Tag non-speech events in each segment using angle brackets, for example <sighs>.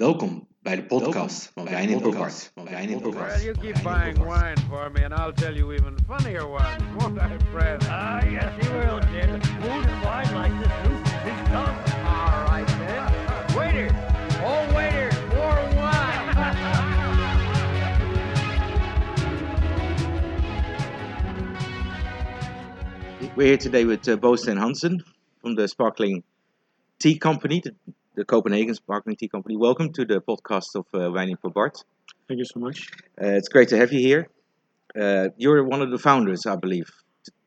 Welkom bij de podcast van Wijn in Podcast. Van Wijn in Well, you keep buying wine for me, and I'll tell you even funnier ones, won't I, Fred? Ah, yes, he will, Jim. Food and wine like this soup is done. All right, then. Waiter! Oh, waiter! More wine! We're here today with uh, Bo Steen Hansen from the Sparkling Tea Company, the, the Copenhagen Sparkling Tea Company. Welcome to the podcast of uh, Wijn for Bart. Thank you so much. Uh, it's great to have you here. Uh, you're one of the founders, I believe,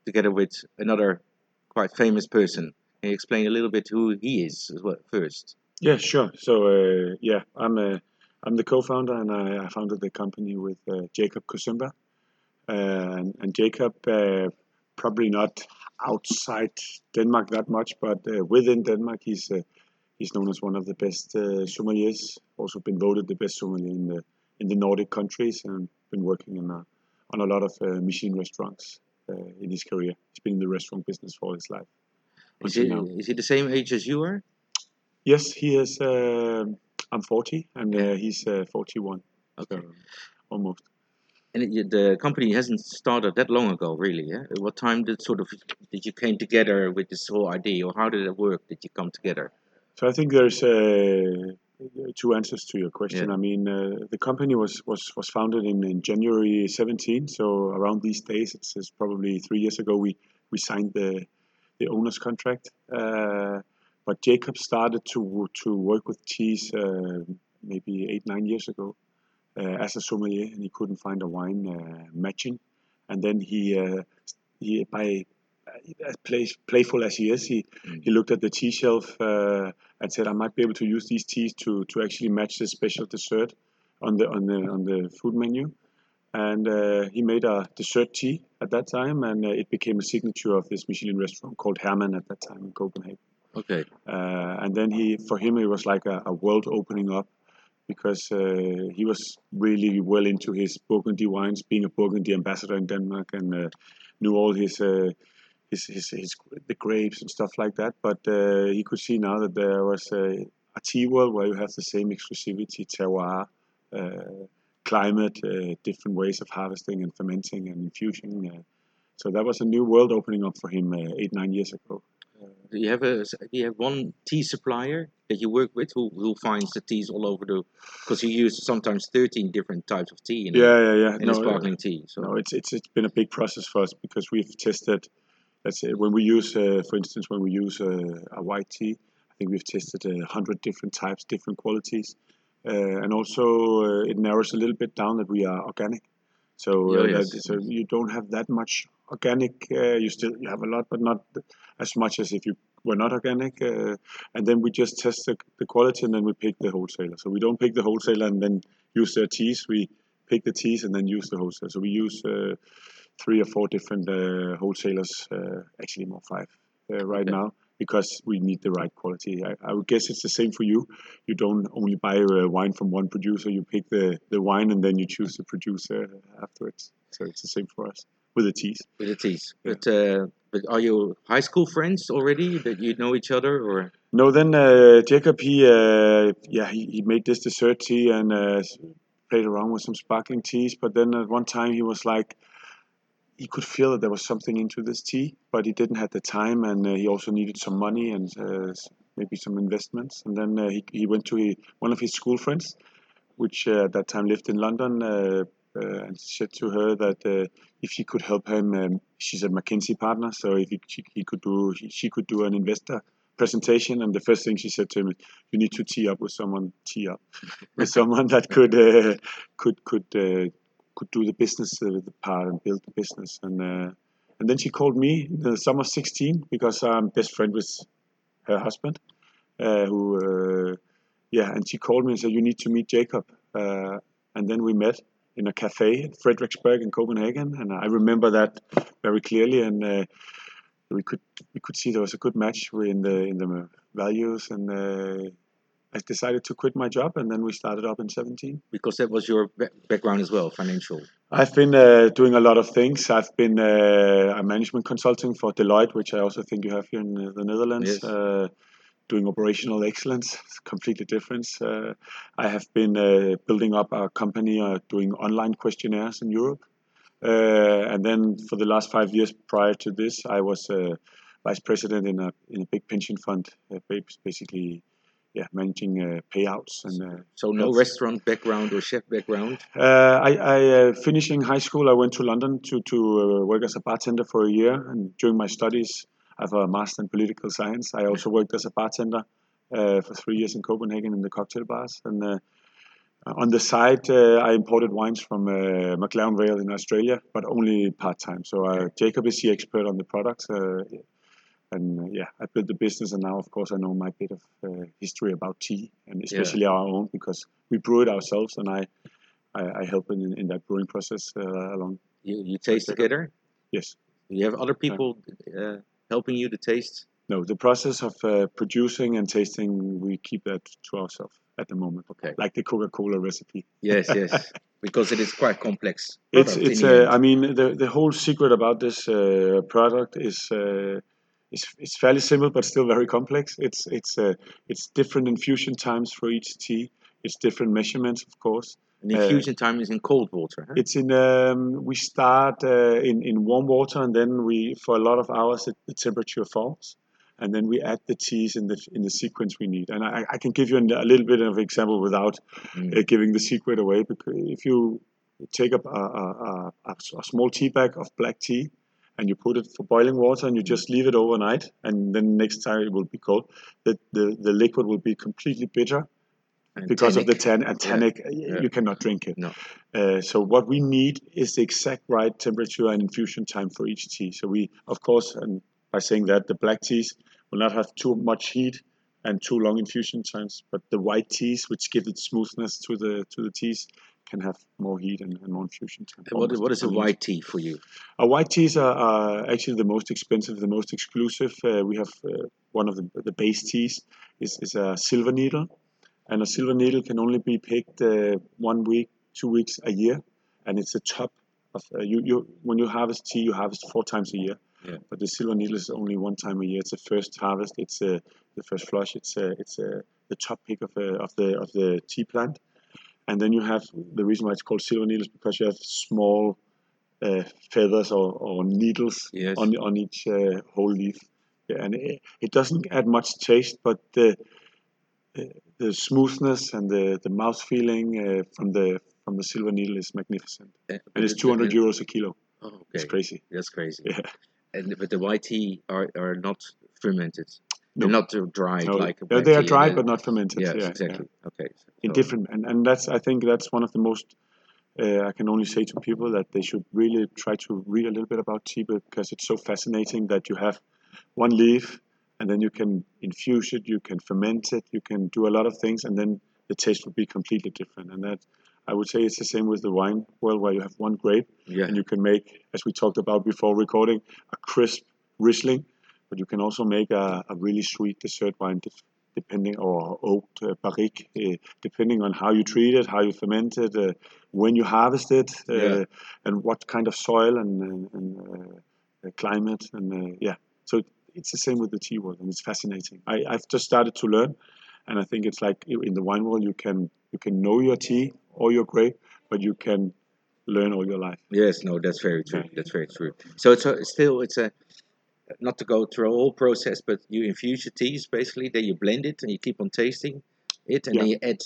together with another quite famous person. Can you explain a little bit who he is as well first? Yeah, sure. So uh, yeah, I'm a I'm the co-founder, and I, I founded the company with uh, Jacob Kocemba. Uh, and, and Jacob, uh, probably not outside Denmark that much, but uh, within Denmark, he's uh, he's known as one of the best uh, sommeliers. Also been voted the best sommelier in the in the Nordic countries, and been working in a, on a lot of uh, Michelin restaurants uh, in his career. He's been in the restaurant business for all his life. Is he, is he the same age as you are? Yes, he is. Uh, I'm 40, and uh, he's uh, 41. Okay. So, almost. And it, the company hasn't started that long ago, really. Yeah? At what time did sort of did you came together with this whole idea, or how did it work? Did you come together? So I think there's uh, two answers to your question. Yeah. I mean, uh, the company was was was founded in, in January 17. So around these days, it's, it's probably three years ago we we signed the the owner's contract. Uh, but Jacob started to to work with cheese uh, maybe eight nine years ago uh, as a sommelier, and he couldn't find a wine uh, matching. And then he uh, he by as play, playful as he is, he he looked at the tea shelf uh, and said, "I might be able to use these teas to to actually match this special dessert on the on the on the food menu." And uh, he made a dessert tea at that time, and uh, it became a signature of this Michelin restaurant called Herman at that time in Copenhagen. Okay. Uh, and then he, for him, it was like a, a world opening up because uh, he was really well into his Burgundy wines, being a Burgundy ambassador in Denmark, and uh, knew all his, uh, his, his his the grapes and stuff like that. But uh, he could see now that there was a, a tea world where you have the same exclusivity, terroir, uh, climate, uh, different ways of harvesting and fermenting and infusing. Uh, so that was a new world opening up for him uh, eight nine years ago. Do you have a do you have one tea supplier that you work with who who finds the teas all over the because you use sometimes thirteen different types of tea in, Yeah, yeah, yeah. a, in a sparkling tea. So No, it's it's it's been a big process for us because we've tested. Let's say when we use, uh, for instance, when we use uh, a white tea, I think we've tested a hundred different types, different qualities, uh, and also uh, it narrows a little bit down that we are organic. So uh, yes. that, so you don't have that much organic. Uh, you still you have a lot, but not as much as if you were not organic. Uh, and then we just test the, the quality, and then we pick the wholesaler. So we don't pick the wholesaler and then use their teas. We pick the teas and then use the wholesaler. So we use uh, three or four different uh, wholesalers, uh, actually more five uh, right Okay. now, because we need the right quality. I, I would guess it's the same for you. You don't only buy uh, wine from one producer. You pick the, the wine and then you choose the producer afterwards. So it's the same for us with the teas. with the teas. But uh, but are you high school friends already that you know each other or No, then uh, Jacob, he uh, yeah, he, he made this dessert tea and uh, played around with some sparkling teas. But then at one time he was like, he could feel that there was something into this tea, but he didn't have the time, and uh, he also needed some money and uh, maybe some investments. And then uh, he he went to he, one of his school friends, which uh, at that time lived in London. Uh, uh, and said to her that uh, if she could help him, um, she's a McKinsey partner, so if he, she, he could do, she, she could do an investor presentation, and the first thing she said to him is, "You need to tee up with someone, tee up <laughs> with someone that could uh, could could uh, could do the business uh, the part and build the business." And uh, and then she called me in the summer of '16 because I'm best friend with her husband, uh, who uh, yeah, and she called me and said, "You need to meet Jacob." Uh, and then we met in a cafe in Frederiksberg in Copenhagen, and I remember that very clearly. And uh, we could we could see there was a good match in the in the values, and I decided to quit my job, and then we started up in 17. because that was your background as well, financial. I've been uh, doing a lot of things. I've been uh, a management consulting for Deloitte, which I also think you have here in the Netherlands. Yes. Uh, doing operational excellence, completely different. Uh, I have been uh, building up a company uh, doing online questionnaires in Europe. Uh, and then for the last five years prior to this, I was uh, vice president in a, in a big pension fund, uh, basically yeah, managing uh, payouts and uh, So no That's- restaurant background or chef background. uh, I, I uh, finishing high school, I went to London to to uh, work as a bartender for a year, and during my studies, I have a master in political science. I also worked as a bartender uh, for three years in Copenhagen in the cocktail bars, and uh, on the side, uh, I imported wines from uh, McLaren Vale in Australia, but only part time. So uh, Jacob is the expert on the products. And uh, yeah, I built the business, and now, of course, I know my bit of uh, history about tea, and especially our own because we brew it ourselves, and I I, I help in, in that brewing process uh, along. You, you taste together. Yes. You have other people uh, helping you to taste. No, the process of uh, producing and tasting, we keep that to ourselves at the moment. Okay. Like the Coca-Cola recipe. Yes, yes. <laughs> because it is quite complex. It's it's. Uh. I mean, the the whole secret about this uh, product is. Uh, it's, it's fairly simple, but still very complex. It's it's uh, it's different infusion times for each tea. It's different measurements, of course. And the infusion time is in cold water. Huh? It's in um, we start uh, in in warm water and then we for a lot of hours the, the temperature falls and then we add the teas in the in the sequence we need. And I, I can give you an, a little bit of example without Mm. uh, giving the secret away because if you take up a, a, a, a small tea bag of black tea and you put it for boiling water and you just leave it overnight and then next time it will be cold the, the, the liquid will be completely bitter And because of the tannic. tan and tannic Yeah. you cannot drink it No. uh, so what we need is the exact right temperature and infusion time for each tea so we of course and by saying that the black teas will not have too much heat and too long infusion times but the white teas which give it smoothness to the to the teas can have more heat and, and more infusion time And What, what is a white tea for you? Uh, white teas are, are actually the most expensive, the most exclusive. Uh, we have uh, one of the, the base teas is, is a silver needle, and a silver needle can only be picked uh, one week, two weeks a year, and it's the top of uh, you. You when you harvest tea, you harvest four times a year, Yeah. but the silver needle is only one time a year. It's the first harvest. It's uh, the first flush. It's uh, it's uh, the top pick of uh, of the of the tea plant, and then you have the reason why it's called silver needle is because you have small uh, feathers or, or needles Yes. on on each uh, whole leaf. Yeah, and it, it doesn't add much taste, but the the, smoothness and the the mouth feeling uh, from the from the silver needle is magnificent. Uh, And it's 200 euros a kilo. Oh, okay. It's crazy. That's crazy. Yeah. And but the white tea are, are not fermented. No. They're not uh, dried No, like they, they are dried but not fermented. Yes, yeah, yeah. exactly. Okay. in So- different and, and that's i think that's one of the most uh, i can only say to people that they should really try to read a little bit about tea because it's so fascinating that you have one leaf and then you can infuse it you can ferment it you can do a lot of things and then the taste will be completely different and that i would say it's the same with the wine world where you have one grape Yeah. and you can make as we talked about before recording a crisp riesling but you can also make a, a really sweet dessert wine depending or oaked uh, barrique uh, depending on how you treat it how you ferment it uh, when you harvest it uh, Yeah. and what kind of soil and, and, and uh, uh, climate and uh, yeah so it's the same with the tea world and it's fascinating I, i've just started to learn and i think it's like in the wine world you can you can know your tea or your grape but you can learn all your life Yes, no, that's very true. Yeah. That's very true. So it's a, still it's a not to go through a whole process, but you infuse your teas basically. Then you blend it and you keep on tasting it, and then you add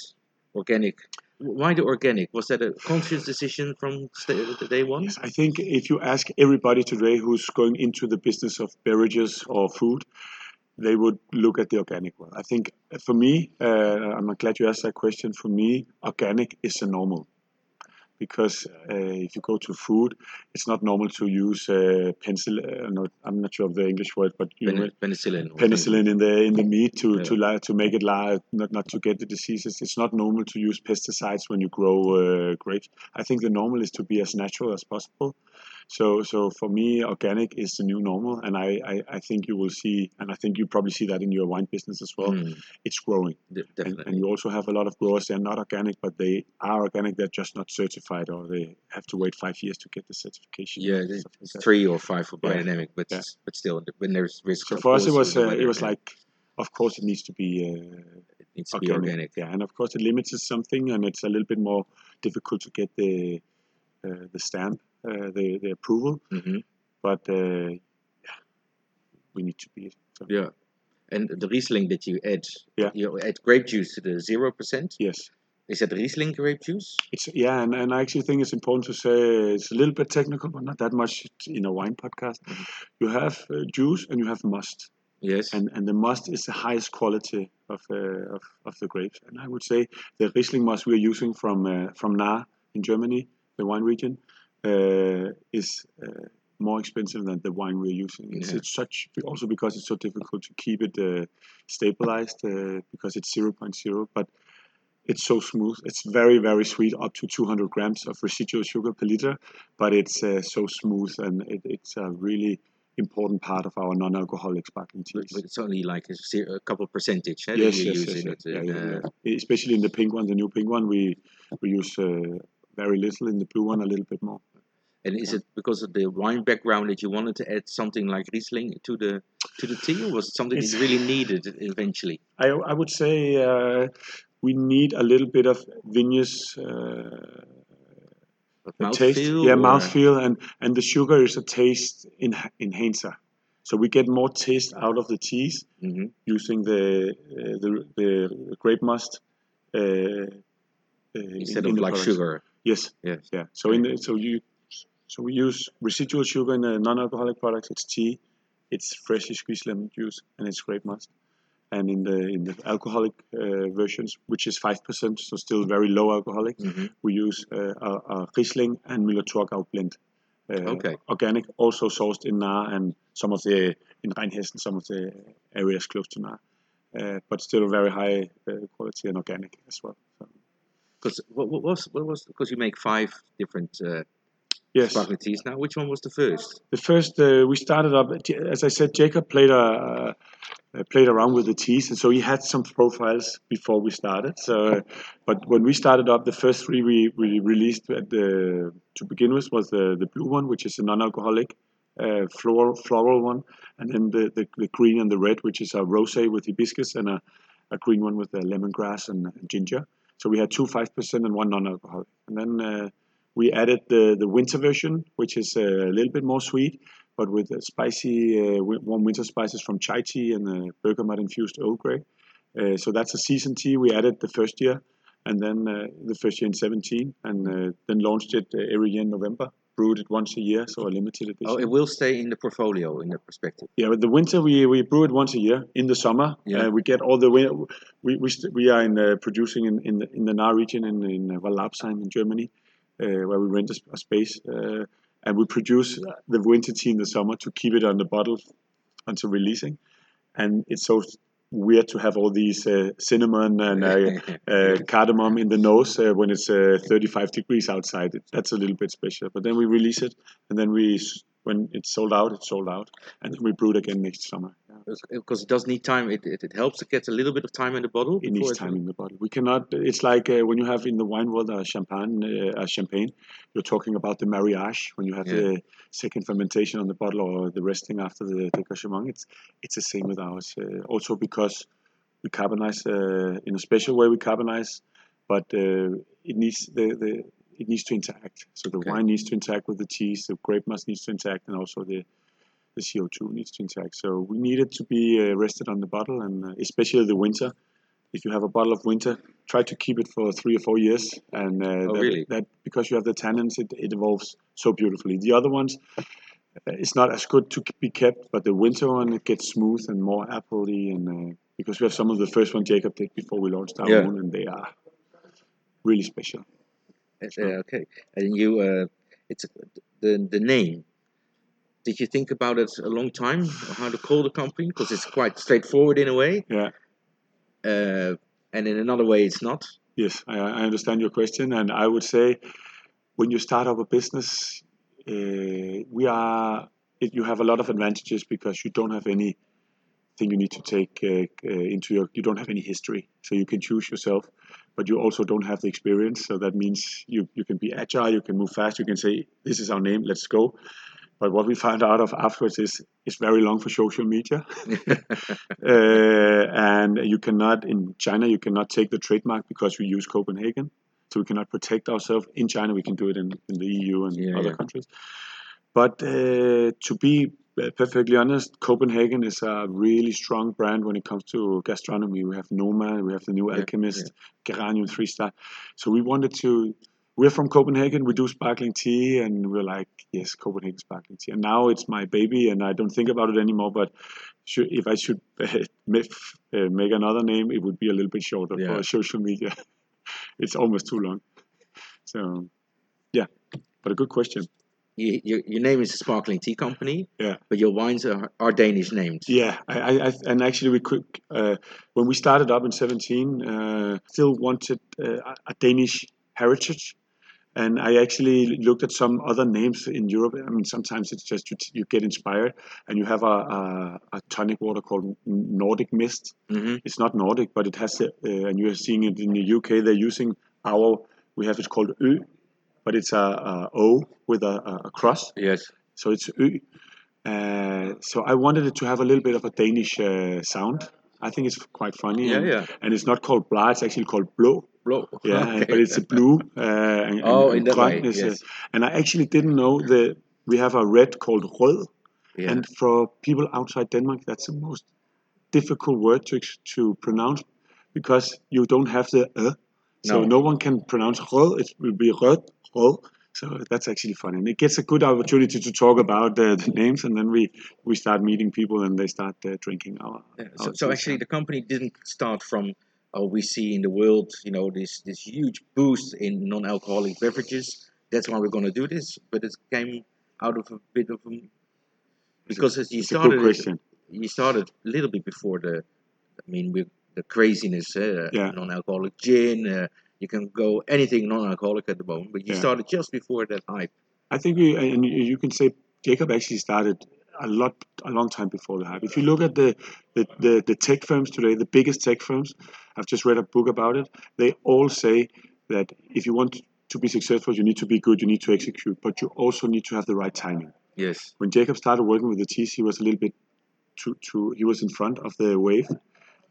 organic. Why the organic? Was that a conscious decision from the day one? Yes, I think if you ask everybody today who's going into the business of beverages or food, they would look at the organic one. I think uh, for me, uh, I'm glad you asked that question. For me, organic is the normal. Because uh, if you go to food, it's not normal to use uh, pencil. Uh, no, I'm not sure of the English word, but you Pen- penicillin. penicillin in the in the meat to Yeah. to li- to make it live, not not to get the diseases. It's not normal to use pesticides when you grow uh, grapes. I think the normal is to be as natural as possible. So so for me, organic is the new normal, and I I, I think you will see, and I think you probably see that in your wine business as well. Mm, It's growing, de- and, definitely. and you also have a lot of growers. They're not organic, but they are organic. They're just not certified, or they have to wait five years to get the certification. yeah, it's like three or five for Yeah. biodynamic, but Yeah. but still, when there's risk. So for us, it was uh, it was like of course, it needs to be uh, It needs to be organic. Yeah, and of course, it limits something, and it's a little bit more difficult to get the uh, the stamp, uh, the the approval. hmm But uh, yeah, we need to be. So, Yeah. And the Riesling that you add, Yeah. you add grape juice to the zero percent. Yes. Is that Riesling grape juice? It's yeah, and, and I actually think it's important to say it's a little bit technical, but not that much in a wine podcast. Mm-hmm. You have uh, juice and you have must, Yes. and and the must is the highest quality of uh, of, of the grapes. And I would say the Riesling must we are using from uh, from Nahe in Germany, the wine region, uh, is uh, more expensive than the wine we're using. It's, Yeah. it's such also because it's so difficult to keep it uh, stabilized uh, because it's 0.0, but it's so smooth. It's very, very sweet, up to 200 grams of residual sugar per liter, but it's uh, so smooth and it, it's a really important part of our non-alcoholic sparkling But, teas. but it's only like a, a couple percentage eh, Yes, yes, yes. Yeah, yeah, uh. Especially in the pink one, the new pink one, we we use uh, very little. In the blue one, a little bit more. And is it because of the wine background that you wanted to add something like Riesling to the to the tea, or was it something It's- you really needed eventually? I I would say uh, we need a little bit of vineyards. Uh, taste, mouthfeel? yeah, mouthfeel, and and the sugar is a taste in, enhancer. So we get more taste out of the teas Mhm. using the uh, the, the grape must uh, uh, Instead in of the like products. sugar. Yes, Yes. yeah. So in the, so you so we use residual sugar in the non-alcoholic products. It's tea, it's freshly squeezed lemon juice, and it's grape must. And in the in the alcoholic uh, versions, which is five percent, so still very low alcoholic, Mhm. we use uh, a, a Riesling and Müller-Thurgau blend. Uh, Okay. Organic, also sourced in Nahe and some of the in Rheinhessen, some of the areas close to Nahe, uh, but still very high uh, quality and organic as well. So, Because what, what was what was because you make five different uh, yes. sparkling teas now. Which one was the first? The first uh, we started up, as I said, Jacob played a, uh, played around with the teas, and so he had some profiles before we started. So, uh, but when we started up, the first three we, we released at the, to begin with was the, the blue one, which is a non-alcoholic uh, floral floral one, and then the, the, the green and the red, which is a rosé with hibiscus, and a, a green one with uh, lemongrass and ginger. So we had two five percent and one non-alcoholic, and then. We added the, the winter version, which is a little bit more sweet, but with spicy, uh, warm winter spices from chai tea and uh, bergamot infused Earl Grey. Uh, so that's a season tea we added the first year, and then uh, the first year in 17, and uh, then launched it uh, every year in November. Brewed it once a year, so a limited edition. Oh, it will stay in the portfolio in the perspective. Yeah, with the winter we, we brew it once a year. In the summer, Yeah. uh, we get all the win- we we, st- we are in uh, producing in in the, in the Nahe region in in Wallabsheim in Germany, where we rent a, a space, uh, and we produce the winter tea in the summer to keep it on the bottle until releasing. And it's so weird to have all these uh, cinnamon and uh, <laughs> uh, cardamom in the nose uh, when it's uh, 35 degrees outside. That's a little bit special. But then we release it, and then we, when it's sold out, it's sold out, and then we brew it again next summer. Because it does need time. It, it, it helps to get a little bit of time in the bottle. It needs time in the bottle. We cannot. It's like uh, when you have in the wine world a champagne, uh, a champagne. You're talking about the mariage when you have Yeah. the second fermentation on the bottle or the resting after the degorgement. It's it's the same with ours. Uh, also because we carbonize uh, in a special way. We carbonize, but uh, it needs the, the it needs to interact. So the Okay. wine needs to interact with the cheese. The grape must needs to interact, and also the the CO2 needs to interact. So we need it to be uh, rested on the bottle, and uh, especially the winter. If you have a bottle of winter, try to keep it for three or four years, and uh, Oh, that, really? that because you have the tannins, it, it evolves so beautifully. The other ones, uh, it's not as good to be kept, but the winter one it gets smooth and more appley, and uh, because we have some of the first one Jacob did before we launched our Yeah. own, and they are really special. Uh, okay, and you, uh, it's the the name. Did you think about it a long time how to call the company? Because it's quite straightforward in a way, Yeah. uh, and in another way it's not. Yes, I, I understand your question, and I would say when you start up a business, uh, we are it, you have a lot of advantages because you don't have anything you need to take uh, uh, into your you don't have any history, so you can choose yourself, but you also don't have the experience. So that means you you can be agile, you can move fast, you can say this is our name, let's go. But what we found out of afterwards is it's very long for social media, <laughs> uh, and you cannot in China you cannot take the trademark because we use Copenhagen, so we cannot protect ourselves in China. We can do it in, in the EU and Yeah, other yeah. countries. But uh, to be perfectly honest, Copenhagen is a really strong brand when it comes to gastronomy. We have Noma, we have the New Yeah, Alchemist, Geranium Three Star. So we wanted to. We're from Copenhagen. We do sparkling tea, and we're like, yes, Copenhagen sparkling tea. And now it's my baby, and I don't think about it anymore. But should, if I should uh, <laughs> make, uh, make another name, it would be a little bit shorter Yeah. for social media. <laughs> it's almost too long. So, yeah, but a good question. You, your, your name is a sparkling tea company, Yeah. but your wines are, are Danish named. Yeah, I, I, I and actually we could uh, when we started up in seventeen, uh, still wanted uh, a Danish heritage, and I actually looked at some other names in Europe. I mean, sometimes it's just you, you get inspired, and you have a, a, a tonic water called Nordic Mist. hmm It's not Nordic, but it has, a, uh, and you are seeing it in the UK. They're using our. We have it called Ö, but it's a, a O with a, a- cross. Yes. So it's Ø. Uh, so I wanted it to have a little bit of a Danish uh, sound. I think it's quite funny. Yeah, and, yeah. And it's not called bla, it's actually called blå. Blow. Yeah, <laughs> Okay. but it's a blue. Uh, and, Oh, and, in that way, yes. and I actually didn't know that we have a red called rød. Yeah. And for people outside Denmark, that's the most difficult word to to pronounce because you don't have the uh. So No. no, one can pronounce rød. It will be rød, rød. So that's actually funny, and it gets a good opportunity to talk about uh, the names, and then we we start meeting people, and they start uh, drinking our. Yeah, So, so actually, the company didn't start from oh we see in the world, you know, this this huge boost in non-alcoholic beverages. That's why we're going to do this. But it came out of a bit of a because as you it's good started, it, you started a little bit before the, I mean, with the craziness, uh, Yeah. non-alcoholic gin. Uh, you can go anything non-alcoholic at the moment, but you Yeah. started just before that hype. I think we, and you you can say Jacob actually started a lot, a long time before the hype. If you look at the, the, the, the tech firms today, the biggest tech firms, I've just read a book about it. They all say that if you want to be successful, you need to be good, you need to execute, but you also need to have the right timing. Yes. When Jacob started working with the T's, he was a little bit too, too, he was in front of the wave.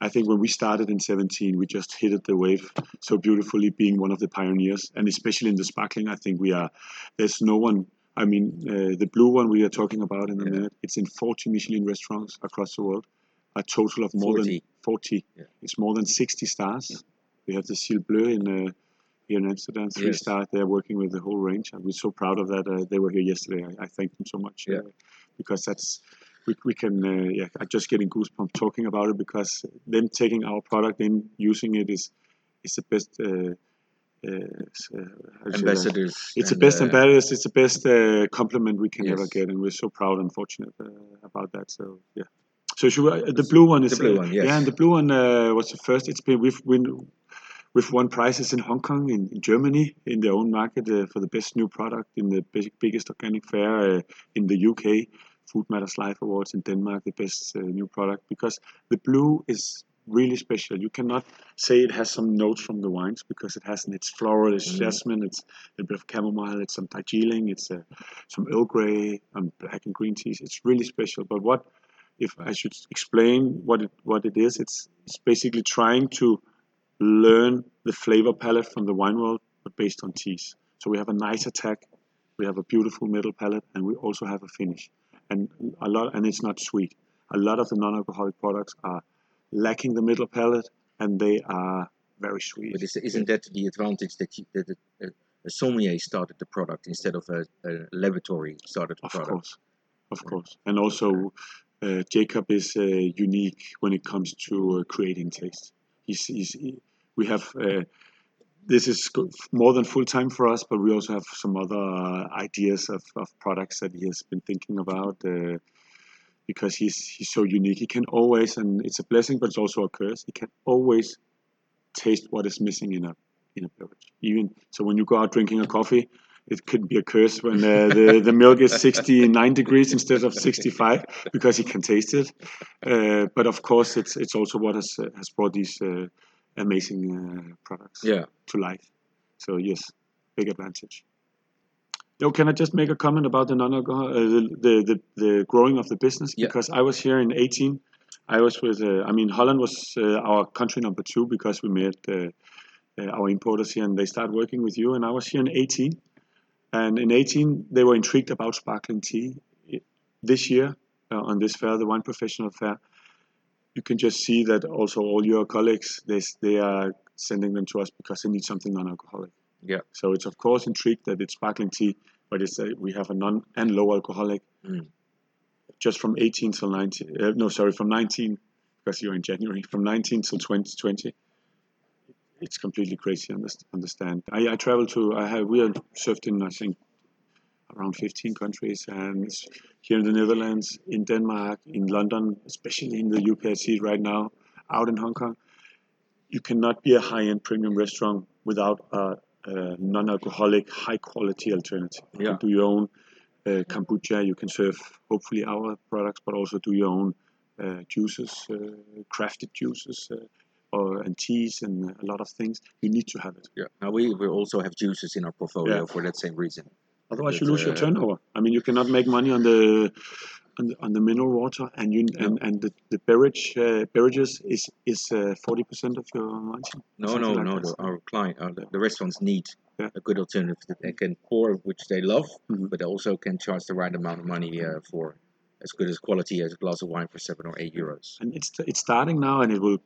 I think when we started in 17, we just hit the wave so beautifully, being one of the pioneers, and especially in the sparkling. I think we are. There's no one. I mean, uh, the blue one we are talking about in a Yeah. minute. It's in 40 Michelin restaurants across the world. A total of more 40. than 40. Yeah. It's more than 60 stars. We have the Ciel Bleu in uh, here in Amsterdam, three Yes. stars. They're working with the whole range, and we're so proud of that. Uh, they were here yesterday. I, I thank them so much Yeah. uh, because that's we, we can uh, yeah I'm just getting goosebumps talking about it because them taking our product and using it is is the best uh, uh, s- uh, how do you say that? Ambassadors. It's the best uh, ambassadors. It's the best uh, compliment we can ever get, and we're so proud and fortunate uh, about that. So yeah. So should we, uh, the blue one is The blue uh, one, yes. yeah, and the blue one uh, was the first. It's been we've win, we've won prizes in Hong Kong, in, in Germany, in their own market uh, for the best new product in the big, biggest organic fair uh, in the UK. Food Matters Life Awards in Denmark, the best uh, new product because the blue is really special. You cannot say it has some notes from the wines because it hasn't. It's floral, it's Mm. jasmine, it's a bit of chamomile, it's some Darjeeling, it's uh, some Earl Grey, and black and green teas. It's really special. But what if I should explain what it what it is? It's it's basically trying to learn the flavor palette from the wine world, but based on teas. So we have a nice attack, we have a beautiful middle palette, and we also have a finish. And a lot, and it's not sweet. A lot of the non-alcoholic products are lacking the middle palate, and they are very sweet. But is, isn't that the advantage that, you, that a, a sommelier started the product instead of a, a laboratory started the Of product? course, of course, and also uh, Jacob is uh, unique when it comes to uh, creating taste. He's, he's he- we have uh, this is more than full time for us, but we also have some other uh, ideas of, of products that he has been thinking about. Because he's he's so unique, he can always, and it's a blessing, but it's also a curse. He can always taste what is missing in a in a beverage. Even so, when you go out drinking a coffee, it could be a curse when uh, the, the milk is 69 degrees instead of 65 because he can taste it. Uh, but of course, it's it's also what has uh, has brought these uh, amazing uh, products Yeah. to life. So yes, big advantage. Oh, can I just make a comment about the non-alcohol, uh, the, the the the growing of the business? Yeah. Because I was here in 18. I was with, uh, I mean, Holland was uh, our country number two because we met uh, uh, our importers here and they start working with you. And I was here in 18. And in 18, they were intrigued about sparkling tea. This year, uh, on this fair, the Wine Professional Fair, you can just see that also all your colleagues, they, they are sending them to us because they need something non-alcoholic. Yeah. So it's of course intrigued that it's sparkling tea, but it's a, we have a non and low alcoholic. Mm. Just from 18 till 19, uh, no, sorry, from 19 because you're in January, from 19 till 2020. It's completely crazy. underst- Understand? I, I travel to. I have. We are served in I think around 15 countries, and here in the Netherlands, in Denmark, in London, especially in the UK. I right now, out in Hong Kong. You cannot be a high-end premium restaurant without a, a non-alcoholic, high-quality alternative. You Yeah. can do your own uh, kombucha. You can serve hopefully our products, but also do your own uh, juices, uh, crafted juices, uh, or and teas, and a lot of things. You need to have it. Yeah. Now we, we also have juices in our portfolio Yeah. for that same reason. Otherwise, you lose your uh, turnover. I mean, you cannot make money on the on the, on the mineral water, and you and, and the, the beverage uh, beverages is is forty percent of your margin. No, no, like no. The, our client, uh, the, the restaurants need Yeah. a good alternative that they can pour, which they love, Mhm. but they also can charge the right amount of money uh, for as good as quality as a glass of wine for seven or eight euros. and it's it's starting now, and it will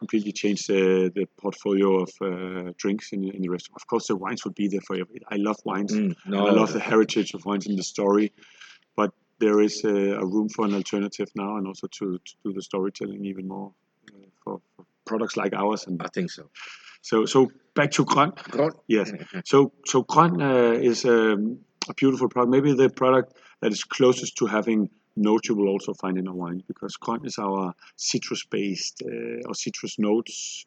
completely change the, the portfolio of uh, drinks in, in the restaurant. Of course, the wines will be there forever. I love wines. Mm, no, I love the heritage of wines and the story, there is a, a room for an alternative now, and also to, to do the storytelling even more uh, for, for products like ours. And I think so. so, so back to Grøn. God. Yes. So, so Grøn uh, is um, a beautiful product. Maybe the product that is closest to having notes you will also find in our wine because Grøn is our citrus-based uh, or citrus notes.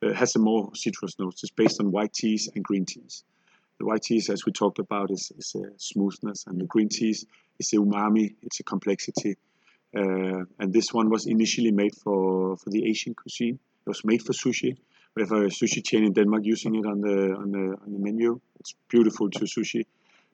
Uh, has some more citrus notes. It's based on white teas and green teas. The white teas, as we talked about, is, is a smoothness, and the green teas a umami. It's a complexity. Uh, and this one was initially made for, for the Asian cuisine. It was made for sushi. We have a sushi chain in Denmark using it on the on the on the menu. It's beautiful to sushi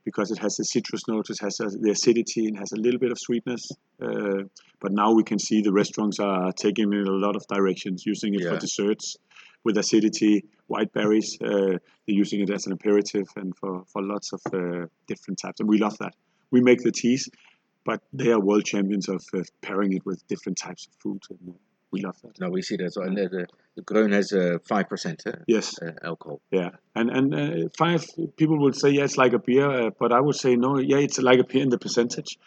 because it has the citrus notes, it has the acidity, and has a little bit of sweetness. Uh, but now we can see the restaurants are taking it in a lot of directions, using it for desserts with acidity, white berries. Uh, they're using it as an aperitif and for, for lots of uh, different types. And we love that. We make the teas, but they are world champions of uh, pairing it with different types of food. And we love that. No, we see that. So, and the, the, the has uh, 5% uh, Yes. uh, alcohol. Yeah, and and uh, five people will say yeah, it's like a beer, uh, but I would say no, yeah, it's like a beer in the percentage,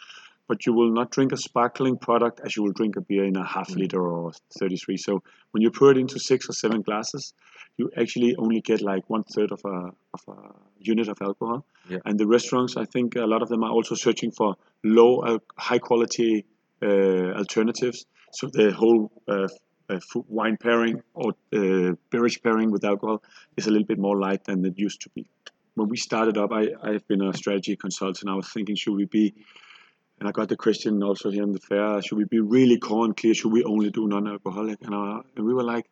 but you will not drink a sparkling product as you will drink a beer in a half Mm. liter or 33. So when you pour it into six or seven glasses, you actually only get like one third of a of a unit of alcohol. Yeah. And the restaurants, I think a lot of them are also searching for low, al- high quality uh, alternatives. So the whole uh, uh, food, wine pairing or uh, beverage pairing with alcohol is a little bit more light than it used to be. When we started up, I, I've been a strategy consultant. I was thinking, should we be, and I got the question also here in the fair, should we be really core and clear? Should we only do non-alcoholic? And, uh, and we were like,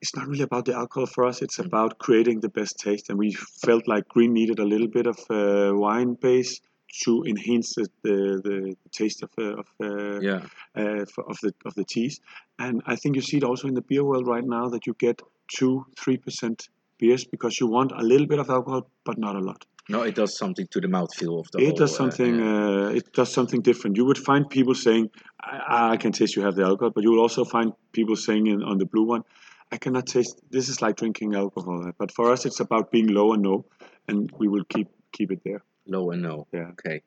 it's not really about the alcohol for us. It's about creating the best taste. And we felt like Green needed a little bit of uh, wine base to enhance the, the, the taste of, uh, of uh, Yeah. uh, of the of the teas. And I think you see it also in the beer world right now that you get two, three percent beers because you want a little bit of alcohol, but not a lot. No, it does something to the mouthfeel of the it whole, does uh, something. yeah. Uh, it does something different. You would find people saying, I, "I can taste you have the alcohol," but you will also find people saying in, on the blue one, "I cannot taste. This is like drinking alcohol." But for us, it's about being low and no, and we will keep keep it there. Low and no. Yeah. Okay.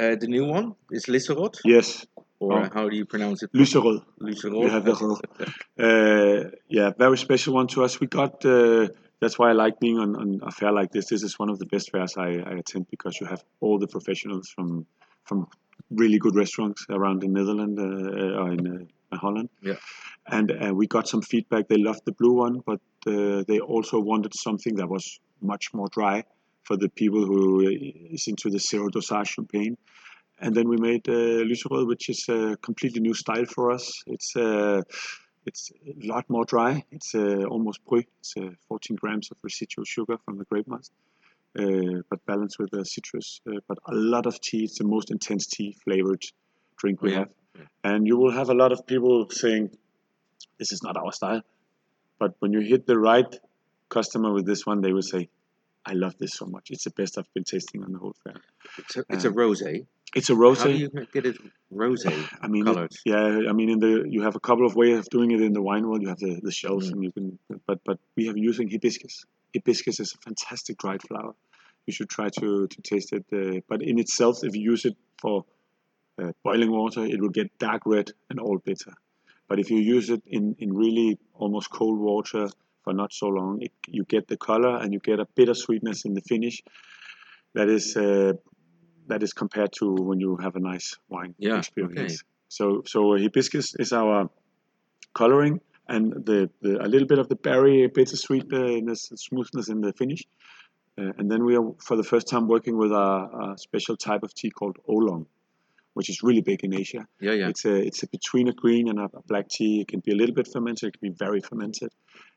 Uh, the new one is Lisserot, Yes, or Oh. uh, how do you pronounce it? Lyserød. Lisserot. We have the <laughs> whole. Uh, yeah, very special one to us. We got. Uh, that's why I like being on, on a fair like this. This is one of the best fairs I, I attend because you have all the professionals from from really good restaurants around the Netherlands uh, or in uh, Holland. Yeah. And uh, we got some feedback. They loved the blue one, but uh, they also wanted something that was much more dry for the people who is into the zero dosage champagne. And then we made uh, Lyserød, which is a completely new style for us. It's uh, it's a lot more dry. It's uh, almost brut. It's uh, 14 grams of residual sugar from the grape must. uh, but balanced with the citrus. Uh, but a lot of tea. It's the most intense tea flavored drink we Yeah. have, and you will have a lot of people saying, "This is not our style." But when you hit the right customer with this one, they will say, "I love this so much. It's the best I've been tasting on the whole fair." It's a, it's a rosé. It's a rose. How do you get it rosé <sighs> I mean, it- yeah. I mean, in the you have a couple of ways of doing it in the wine world. You have the, the shells, Mm. and you can. But but we have using hibiscus. Hibiscus is a fantastic dried flower. You should try to to taste it. Uh, but in itself, if you use it for uh, boiling water, it will get dark red and all bitter. But if you use it in in really almost cold water for not so long, it, you get the color and you get a bitter sweetness in the finish. That is. Uh, that is compared to when you have a nice wine Yeah, experience. So so hibiscus is our coloring and the, the a little bit of the berry bittersweetness and smoothness in the finish. Uh, and then we are for the first time working with a, a special type of tea called oolong, which is really big in Asia. Yeah, yeah. It's a it's a between a green and a, a black tea. It can be a little bit fermented. It can be very fermented,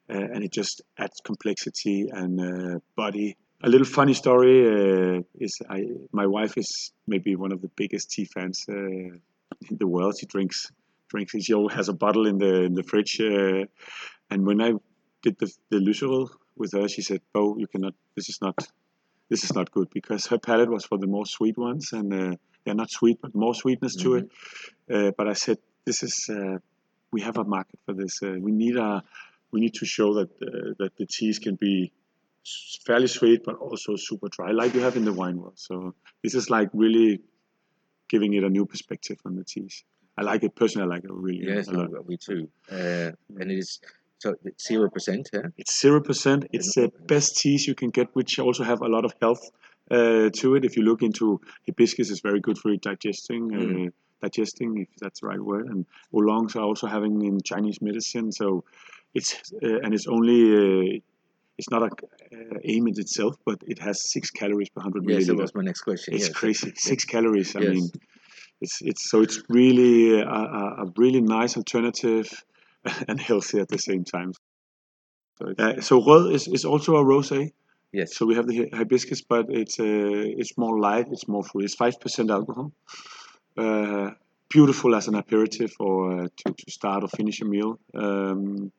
uh, and it just adds complexity and uh, body. A little funny story uh, is I my wife is maybe one of the biggest tea fans uh, in the world. She drinks drinks. She always has a bottle in the in the fridge. Uh, and when I did the the Lyserød with her, she said, "Bo, you cannot. This is not." This is not good because her palate was for the more sweet ones, and uh, they're not sweet, but more sweetness to it. Uh, but I said, this is uh, we have a market for this. Uh, we need a we need to show that uh, that the teas can be fairly sweet, but also super dry, like you have in the wine world. So this is like really giving it a new perspective on the teas. I like it personally. I like it really Yes, a no, we too. Uh, and it is so zero percent. Yeah. It's zero percent. It's the best teas you can get, which also have a lot of health uh, to it. If you look into hibiscus, is very good for digesting, uh, digesting if that's the right word. And oolongs are also having in Chinese medicine. So it's uh, and it's only uh, it's not a uh, aim in itself, but it has six calories per hundred Yes, that was my next question. It's yes. crazy. Six calories. I mean, it's it's so it's really a, a, really nice alternative <laughs> and healthy at the same time. So, uh, so rød is, is also a rosé. Yes. So we have the hibiscus, but it's uh, it's more light. It's more fruit. It's five percent alcohol. Uh, beautiful as an aperitif or uh, to, to start or finish a meal. Um,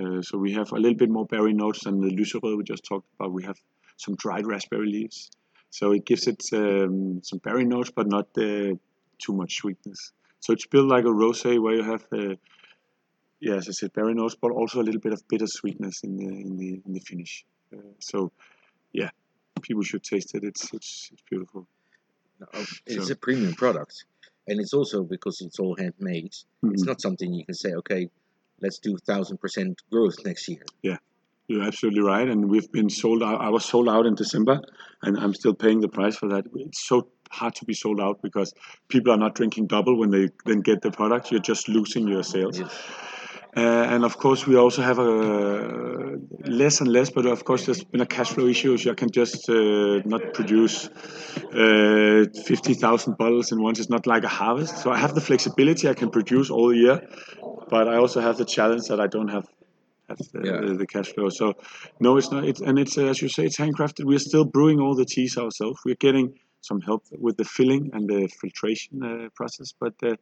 uh, so we have a little bit more berry notes than the Lyserød we just talked about. We have some dried raspberry leaves, so it gives it um, some berry notes, but not uh, too much sweetness. So it's built like a rosé where you have, uh, yeah, as I said, berry notes, but also a little bit of bitter sweetness in the in the in the finish. Uh, so, yeah, people should taste it. It's it's, it's beautiful. It's So- a premium product, and it's also because it's all handmade. It's Mhm. not something you can say, okay, let's do thousand percent growth next year. Yeah, you're absolutely right, and we've been sold out. I was sold out in December, and I'm still paying the price for that. It's so hard to be sold out because people are not drinking double when they then get the product. You're just losing your sales. Yes. Uh, and of course, we also have a less and less, but of course, there's been a cash flow issue. So I can just uh, not produce uh, 50,000 bottles in once. It's not like a harvest. So I have the flexibility. I can produce all year, but I also have the challenge that I don't have have the, Yeah. the cash flow. So no, it's not. It's and it's uh, as you say, it's handcrafted. We're still brewing all the teas ourselves. We're getting some help with the filling and the filtration uh, process, but uh,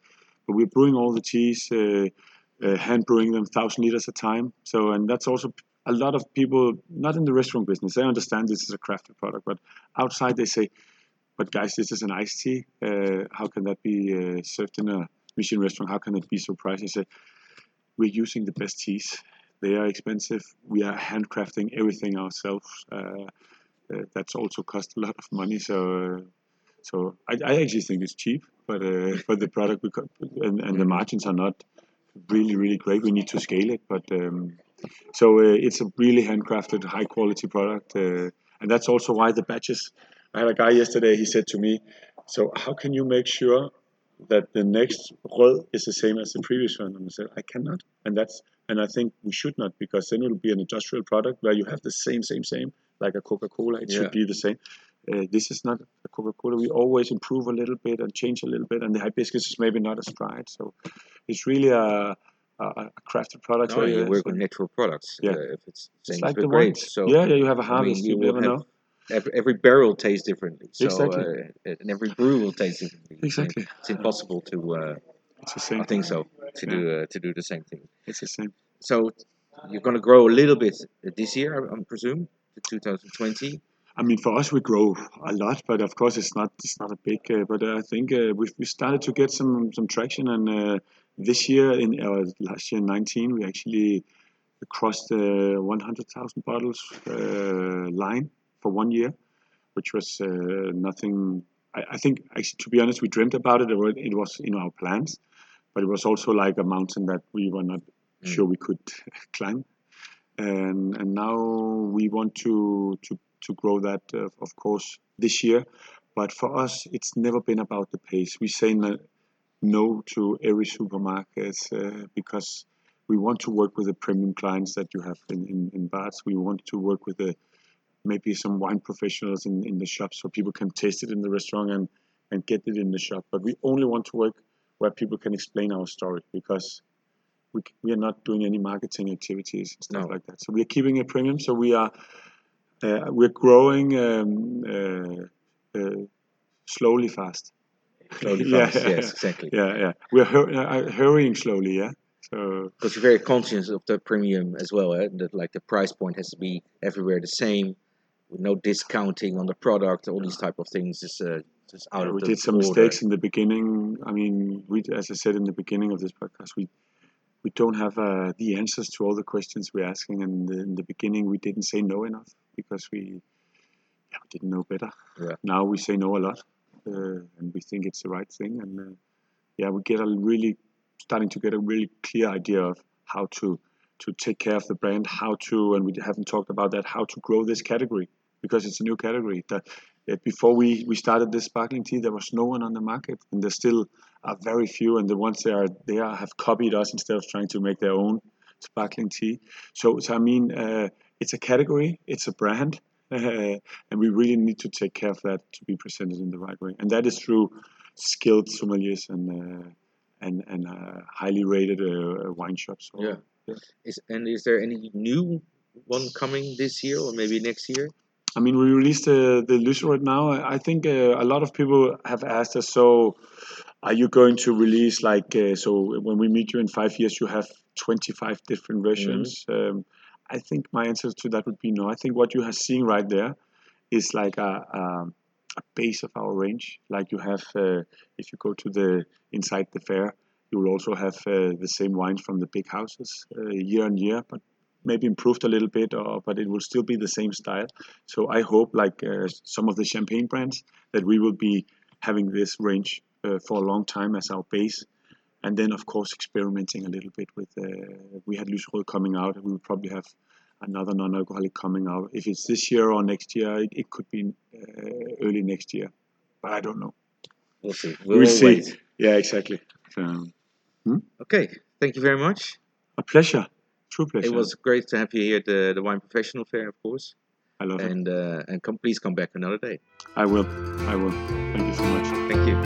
but we're brewing all the teas, uh, uh, hand brewing them thousand liters a time. So and that's also a lot of people not in the restaurant business. They understand this is a crafted product, but outside they say, "But guys, this is an iced tea. Uh, how can that be uh, served in a Michelin restaurant? How can it be so pricey?" I say, "We're using the best teas. They are expensive. We are handcrafting everything ourselves. Uh, uh, that's also cost a lot of money. So, uh, so I, I actually think it's cheap, but uh, but the product got, and, and the margins are not really really great. We need to scale it, but um, so uh, it's a really handcrafted, high quality product, and that's also why the batches. I had a guy yesterday. He said to me, "So how can you make sure that the next rød is the same as the previous one?" And I said, "I cannot, and that's and I think we should not because then it will be an industrial product where you have the same, same, same, like a Coca-Cola. It Yeah. should be the same. Uh, this is not a Coca-Cola. We always improve a little bit and change a little bit, and the hibiscus is maybe not as dried. So it's really a, a, a crafted product. No, so, you work so with natural products. Yeah. uh, if it's it's same like the grapes. So yeah, yeah, you have a I mean, harvest. you you never have know. Every, every barrel tastes differently. So, Exactly. uh, and every brew will taste differently. Exactly. It's impossible to. Uh, It's the same. I think so. To Yeah. do uh, to do the same thing. It's the same. So you're going to grow a little bit this year, I, I presume, to 2020. I mean, for us, we grow a lot, but of course, it's not it's not a big. Uh, but I think uh, we we started to get some some traction, and uh, this year in uh, last year, 19, we actually crossed the 100,000 bottles uh, line for one year, which was uh, nothing. I, I think, actually, to be honest, we dreamt about it. It was, in our plans, but it was also like a mountain that we were not Mm. sure we could <laughs> climb. And and now we want to to to grow that, uh, of course, this year. But for us, it's never been about the pace. We say no, to every supermarket uh, because we want to work with the premium clients that you have in, in, in bars. We want to work with the maybe some wine professionals in, in the shop so people can taste it in the restaurant and, and get it in the shop. But we only want to work where people can explain our story because we, we are not doing any marketing activities and stuff No. like that. So we are keeping it premium. So we are uh, we're growing um, uh, uh, slowly fast. Slowly <laughs> Yeah, fast. yes, exactly. Yeah, yeah. We're hur- uh, hurrying slowly. Yeah. So Because you're very conscious of the premium as well. Eh? That like the price point has to be everywhere the same, with no discounting on the product. All these type of things is uh, just out Yeah, of we the did some order. mistakes in the beginning. I mean, we, as I said in the beginning of this podcast, we we don't have uh, the answers to all the questions we're asking. And in the beginning, we didn't say no enough because we, yeah, we didn't know better. Yeah. Now we say no a lot, uh, and we think it's the right thing. And uh, yeah, we get a really starting to get a really clear idea of how to to take care of the brand, how to, and we haven't talked about that, how to grow this category because it's a new category. That uh, before we, we started this sparkling tea, there was no one on the market, and there still are very few. And the ones that are there have copied us instead of trying to make their own sparkling tea. So, so I mean, uh, it's a category, it's a brand, uh, <laughs> and we really need to take care of that to be presented in the right way. And that is through skilled sommeliers and uh, and and uh, highly rated uh, wine shops. So, Yeah. Is and is there any new one coming this year or maybe next year? I mean, we released uh, the Lyserød now. I think uh, a lot of people have asked us, so are you going to release like, uh, so when we meet you in five years, you have 25 different versions? Um, I think my answer to that would be no. I think what you are seeing right there is like a, a, a base of our range. Like you have, uh, if you go to the inside the fair, you will also have uh, the same wines from the big houses uh, year on year, but maybe improved a little bit, or but it will still be the same style. So I hope, like uh, some of the champagne brands, that we will be having this range uh, for a long time as our base, and then of course experimenting a little bit with. Uh, we had Lyserød coming out, and we will probably have another non-alcoholic coming out. If it's this year or next year, it, it could be uh, early next year, but I don't know. We'll see. We'll, We'll see. wait. Yeah, exactly. So, Okay. Thank you very much. a pleasure, true pleasure. It was great to have you here at the, the Wine Professional Fair, of course. I love it. And uh, and come please come back another day. I will. I will. Thank you so much. Thank you.